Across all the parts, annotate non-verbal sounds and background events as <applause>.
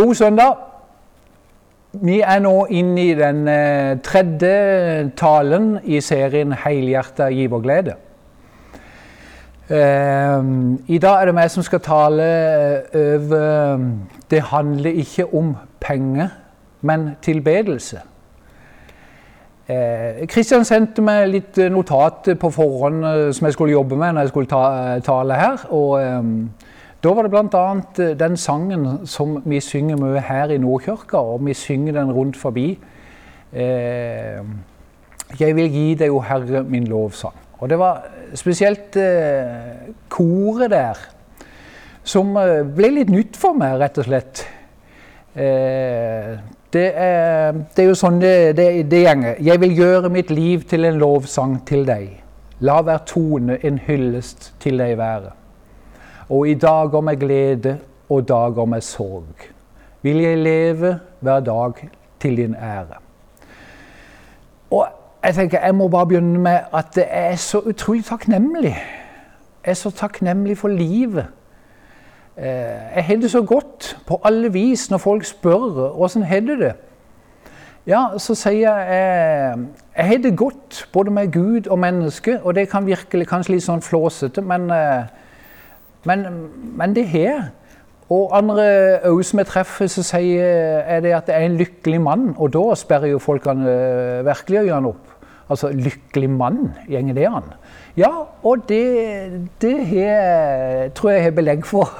God søndag. Vi er nå inne i den eh, tredje talen i serien 'Helhjerta giverglede'. Eh, I dag er det meg som skal tale eh, over Det handler ikke om penger, men tilbedelse. Kristian sendte meg litt notat på forhånd som jeg skulle jobbe med når jeg skulle ta, tale her. og da var det bl.a. Eh, den sangen som vi synger mye her i Nordkirka, og vi synger den rundt forbi. Eh, jeg vil gi deg, o Herre, min lovsang. Og det var spesielt eh, koret der som eh, ble litt nytt for meg, rett og slett. Eh, det, er, det, er, jo sånn det, det, det gjenger. Jeg vil gjøre mitt liv til en lovsang til deg. La hver tone en hyllest til deg være og i dager med glede og dager med sorg vil jeg leve hver dag til din ære. Og jeg tenker, jeg må bare begynne med at jeg er så utrolig takknemlig. Jeg er så takknemlig for livet. Eh, jeg har det så godt på alle vis når folk spør åssen har du det. Ja, så sier jeg jeg har det godt både med Gud og menneske, og det kan virkelig kanskje litt sånn flåsete, men eh, men, men det har Og andre òg som jeg treffer, så sier er det at det er en lykkelig mann. Og da sperrer jo folkene uh, virkelig øynene opp. Altså, lykkelig mann, gjenger det an? Ja, og det, det har, tror jeg jeg har belegg for.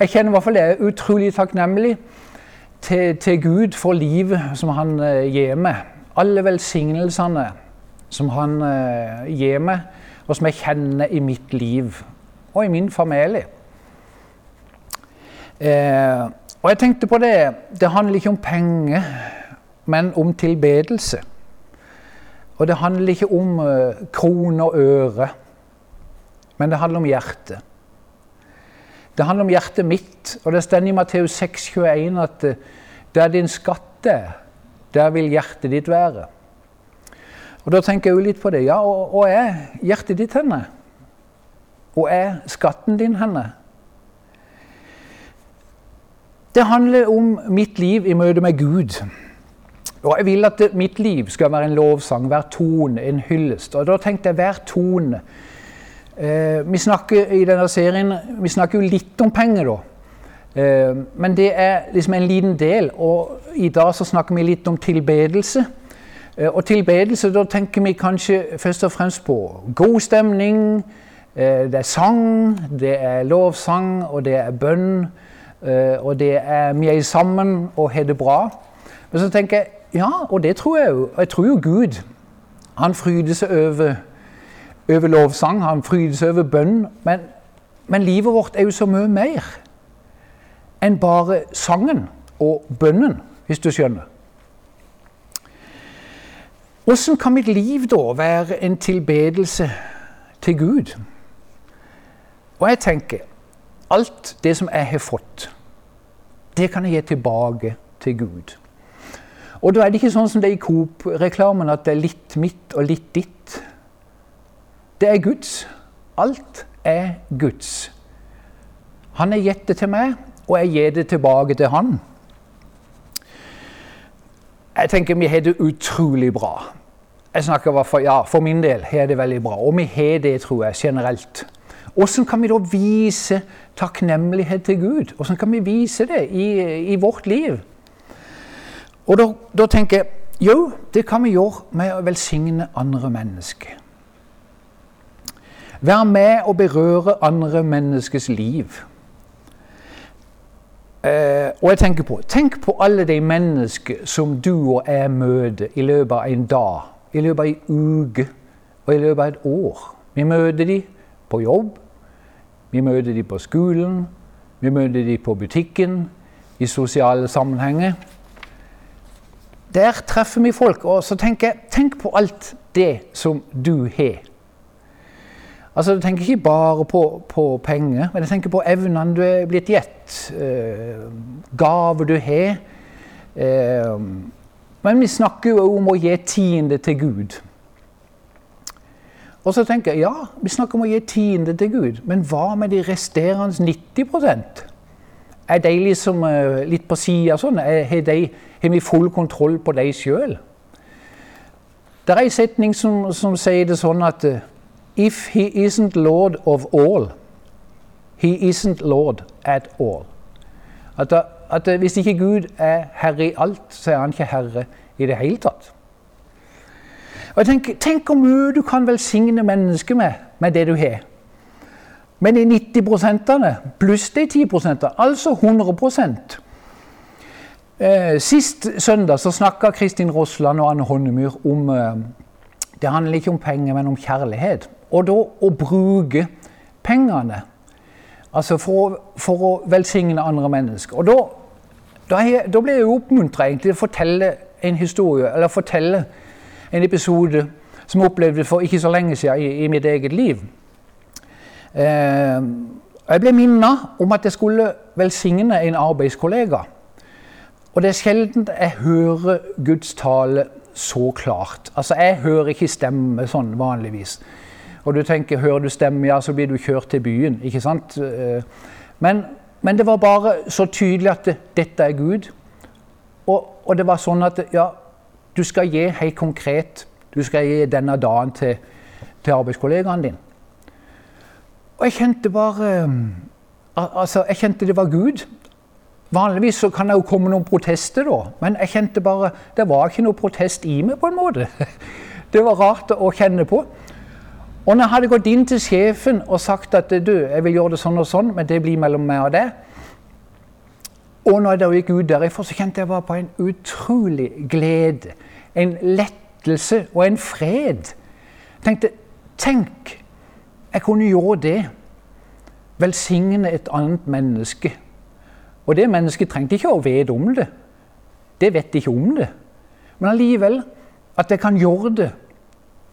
Jeg kjenner i hvert fall jeg er utrolig takknemlig til, til, Gud for livet som han uh, gir meg. Alle velsignelsene som han uh, gir meg, og som jeg kjenner i mitt liv og i min familie. Eh, og jeg tenkte på det Det handler ikke om penger, men om tilbedelse. Og det handler ikke om eh, kroner og øre, men det handler om hjertet. Det handler om hjertet mitt, og det står i Matteus 6, 21 at uh, der din skatt er, der vil hjertet ditt være. Og Da tenker jeg jo litt på det. Ja, og, og er hjertet ditt henne? Og er skatten din henne? Det handler om mitt liv i møte med Gud. Og jeg vil at mitt liv skal være en lovsang, hver tone, en hyllest. Og da tenkte jeg hver tone. Eh, vi snakker i denne serien vi snakker jo litt om penger, da. Eh, men det er liksom en liten del. Og i dag så snakker vi litt om tilbedelse. Eh, og tilbedelse, da tenker vi kanskje først og fremst på god stemning, det er sang, det er lovsang, og det er bønn. Eh, og det er vi er sammen og har det bra. Men så tenker jeg ja, og det tror jeg jo. Jeg tror jo Gud. Han fryder seg over, over lovsang, han fryder seg over bønn. Men, men livet vårt er jo så mye mer enn bare sangen og bønnen, hvis du skjønner. Hvordan kan mitt liv da være en tilbedelse til Gud? Og jeg tenker alt det som jeg har fått, det kan jeg gi tilbake til Gud. Og da er det ikke sånn som det er i Coop-reklamen, at det er litt mitt og litt ditt. Det er Guds. Alt er Guds. Han har gitt det til meg, og jeg gir det tilbake til han. Jeg tenker vi har det utrolig bra. Jeg snakker for, ja, for min del har det veldig bra. Og vi har det, tror jeg, generelt. Hvordan kan vi da vise takknemlighet til Gud? Hvordan kan vi vise det i, i vårt liv? Og da, da, tenker jeg jo, det kan vi gjøre med å velsigne andre mennesker. Være med og berøre andre menneskers liv. Eh, og jeg tenker på Tenk på alle de mennesker som du og jeg møter i løpet av en dag, i løpet av en uke og i løpet av et år. Vi møter dem på jobb, vi møter dem på skolen, vi møter dem på butikken, i sosiale sammenhenger. Der treffer vi folk. Og så tenker jeg tenk på alt det som du har. Altså, Jeg tenker ikke bare på, på, penger, men jeg tenker på evnene du er blitt gitt. Eh, gaver du har. Eh, men vi snakker jo om å gi tiende til Gud. Og så tenker jeg ja, vi snakker om å gi tiende til Gud, men hva med de resterende 90 Er de liksom uh, litt på sida sånn? Har vi full kontroll på de sjøl? Det er en setning som, som, sier det sånn at uh, If he isn't lord of all, he isn't lord at all. At, at Hvis ikke Gud er herre i alt, så er han ikke herre i det hele tatt. Og jeg tenker, Tenk hvor mye du kan velsigne mennesket med, med det du har. Men de 90% pluss de 10% altså 100 eh, Sist søndag så snakka Kristin Rossland og Anne Honnemyr om eh, Det handler ikke om penger, men om kjærlighet. Og da å bruke pengene altså for, for å velsigne andre mennesker. Og da, da, da blir jeg oppmuntra til å fortelle en historie, eller fortelle en episode som jeg opplevde for ikke så lenge siden i, i mitt eget liv. Eh, jeg ble minnet om at jeg skulle velsigne en arbeidskollega. Og det er sjelden jeg hører Guds tale så klart. Altså, Jeg hører ikke stemme sånn vanligvis. Og du tenker, hører du stemme, ja, så blir du kjørt til byen. ikke sant? Eh, men, men det var bare så tydelig at det, dette er Gud. Og, og, det var sånn at ja, du skal gi helt konkret Du skal gi denne dagen til, til arbeidskollegaen din. Og jeg kjente bare Altså, jeg kjente det var Gud. Vanligvis så kan det jo komme noen protester, da, men jeg kjente bare Det var ikke noe protest i meg, på en måte. <laughs> Det var rart å kjenne på. Og når jeg hadde gått inn til sjefen og sagt at du, jeg vil gjøre det sånn og sånn, men det blir mellom meg og deg Og når jeg da gikk ut derifra, så kjente jeg bare på en utrolig glede. En lettelse og en fred. Jeg tenkte Tenk jeg kunne gjøre det. Velsigne et annet menneske. Og det mennesket trengte ikke å vite om det. Det vet ikke om det. Men allikevel, at jeg kan gjøre det.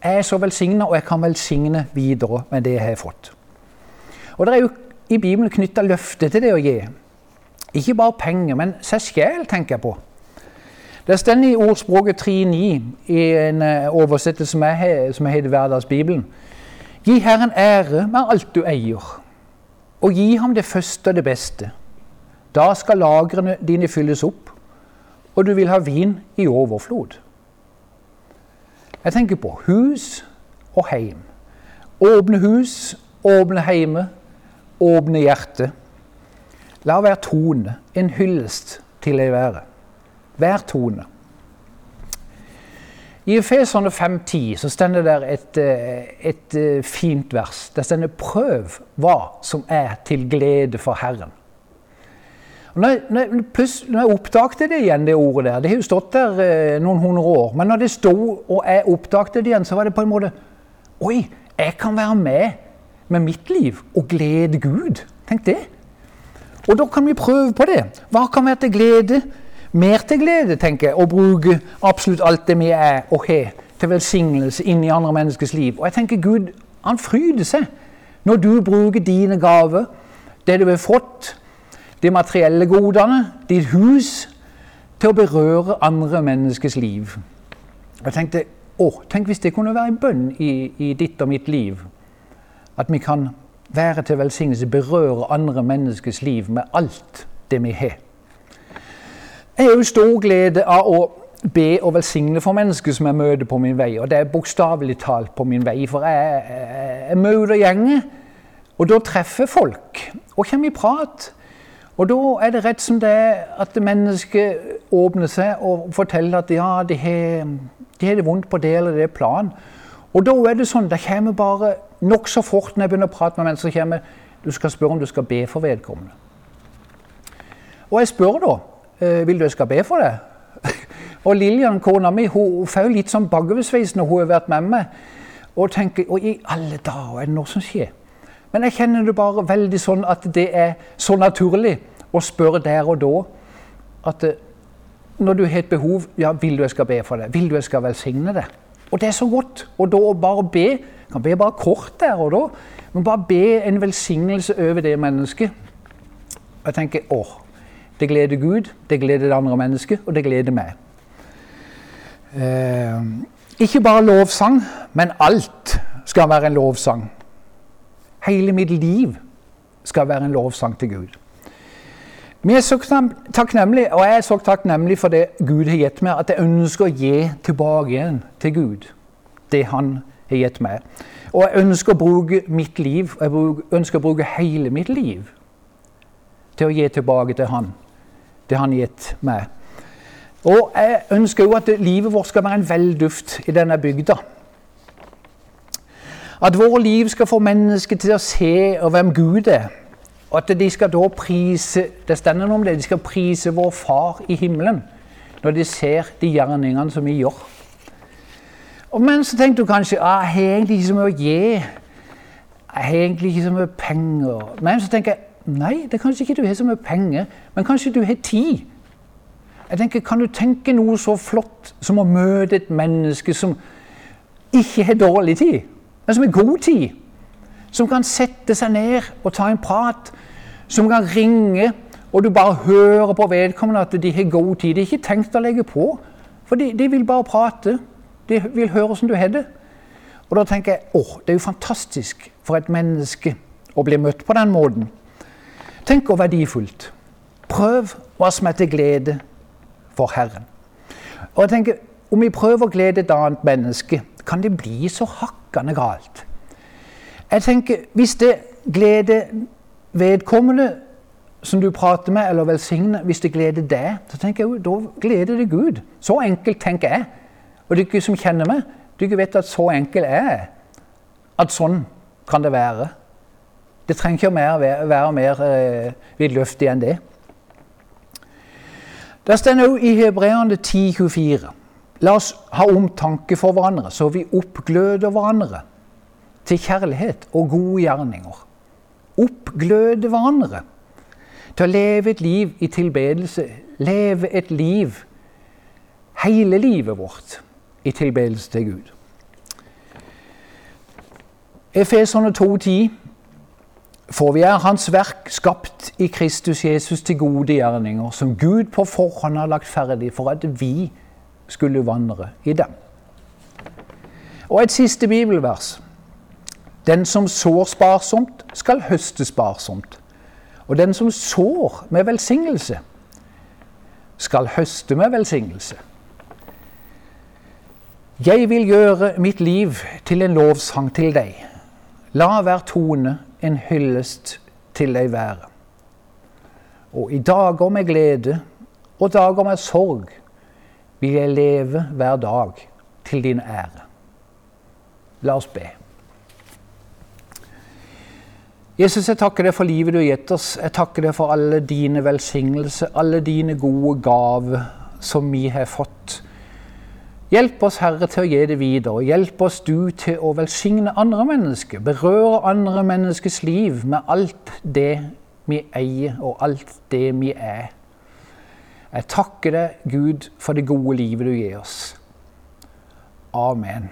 Jeg er så velsigna, og jeg kan velsigne videre med det jeg har fått. Og Det er jo i Bibelen knytta løfte til det å gi. Ikke bare penger, men seg sjel, tenker jeg på. Det står i ordspråket 3.9 i en eh, oversettelse som jeg heter Hverdagsbibelen. Gi Herren ære med alt du eier, og gi ham det første og det beste. Da skal lagrene dine fylles opp, og du vil ha vin i overflod. Jeg tenker på hus og heim. Åpne hus, åpne heime, åpne hjerte. La være tone, en hyllest til ei være. Hver tone. I Efeserne 5,10 så stender der et, eh, et, eh, fint vers. Det stender 'prøv hva som er til glede for Herren'. Og når, jeg, når jeg oppdagte det igjen, det ordet der Det har jo stått der eh, noen hundre år. Men når det sto og jeg oppdagte det igjen, så var det på en måte Oi, jeg kan være med med mitt liv og glede Gud. Tenk det. Og da kan vi prøve på det. Hva kan være til glede mer til glede, tenker jeg, å bruke absolutt alt det vi er og har, til velsignelse inn i andre menneskers liv. Og jeg tenker Gud han fryder seg når du bruker dine gaver, det du har fått, de materielle godene, ditt hus, til å berøre andre menneskers liv. Jeg tenkte å, tenk hvis det kunne være en bønn i, i ditt og mitt liv. At vi kan være til velsignelse, berøre andre menneskers liv med alt det vi har. Jeg har jo stor glede av å be og velsigne for mennesker som jeg møter på min vei. Og det er bokstavelig talt på min vei, for jeg, jeg, jeg møter gjenger. Og da treffer folk og kommer i prat. Og da er det rett som det er at mennesket åpner seg og forteller at ja, de har, de har det vondt på det eller det plan. Og da er det sånn, det kommer bare nokså fort når jeg begynner å prate med mennesker, kommer du skal spørre om du skal be for vedkommende. Og jeg spør da vil du jeg skal be for det? <laughs> og Lillian, kona mi, hun får litt sånn bakoversveis når hun har vært med meg. Og tenker Og i alle dager, er det noe som skjer? Men jeg kjenner det bare veldig sånn at det er så naturlig å spørre der og da at eh, når du har et behov, ja, vil du jeg skal be for det? Vil du jeg skal velsigne det? Og det er så godt. Og da å bare be kan be bare kort der og da, men bare be en velsignelse over det mennesket. Jeg tenker åh, det gleder Gud, det gleder det andre mennesket, og det gleder meg. Eh, ikke bare lovsang, men alt skal være en lovsang. Hele mitt liv skal være en lovsang til Gud. Vi er så takknemlige, og jeg er så takknemlig for det Gud har gitt meg, at jeg ønsker å gi tilbake igjen til Gud det Han har gitt meg. Og jeg ønsker å bruke mitt liv, og jeg ønsker å bruke hele mitt liv til å gi tilbake til Han, det har Han gitt meg. Og jeg ønsker jo at livet vårt skal være en velduft i denne bygda. At våre liv skal få mennesker til å se hvem Gud er. Og at de skal da prise det stender noe om det, de skal prise vår Far i himmelen når de ser de gjerningene som vi gjør. Og Men så tenkte du kanskje ah, jeg har egentlig ikke så mye å gi. Jeg har egentlig ikke så mye penger. Men så tenker jeg nei, det er kanskje ikke du har så mye penger, men kanskje du har tid. Jeg tenker, Kan du tenke noe så flott som å møte et menneske som ikke har dårlig tid, men som har god tid? Som kan sette seg ned og ta en prat. Som kan ringe, og du bare hører på vedkommende at de har god tid. De har ikke tenkt å legge på, for de, de vil bare prate. De vil høre hvordan du har det. Og da tenker jeg åh, det er jo fantastisk for et menneske å bli møtt på den måten. Tenk hvor verdifullt. Prøv hva som er til glede for Herren. Og jeg tenker, Om vi prøver å glede et annet menneske, kan det bli så hakkende galt. Jeg tenker, Hvis det gleder vedkommende som du prater med, eller velsigner, hvis det gleder deg, så tenker jeg, da gleder det Gud. Så enkelt tenker jeg. Og dere som kjenner meg, dere vet at så enkel er jeg. At sånn kan det være. Det trenger ikke være, være mer eh, vidløftig enn det. Det står òg i Hebreerne 10,24.: La oss ha omtanke for hverandre, så vi oppgløder hverandre til kjærlighet og gode gjerninger. Oppgløde hverandre til å leve et liv i tilbedelse. Leve et liv, hele livet vårt, i tilbedelse til Gud. Efeserne 2,10 For vi er Hans verk, skapt i Kristus Jesus til gode gjerninger, som Gud på forhånd har lagt ferdig for at vi skulle vandre i dem. Og et siste bibelvers. Den som sår sparsomt, skal høste sparsomt. Og den som sår med velsignelse, skal høste med velsignelse. Jeg vil gjøre mitt liv til en lovsang til deg. La hver tone en hyllest til deg være. Og i dager med glede og dager med sorg vil jeg leve hver dag til din ære. La oss be. Jesus, jeg takker deg for livet du har gitt oss. Jeg takker deg for alle dine velsignelser, alle dine gode gaver som vi har fått. Hjelp oss, Herre, til å gi det videre. Hjelp oss du til å velsigne andre mennesker. Berøre andre menneskers liv med alt det vi eier, og alt det vi er. Jeg takker deg, Gud, for det gode livet du gir oss. Amen.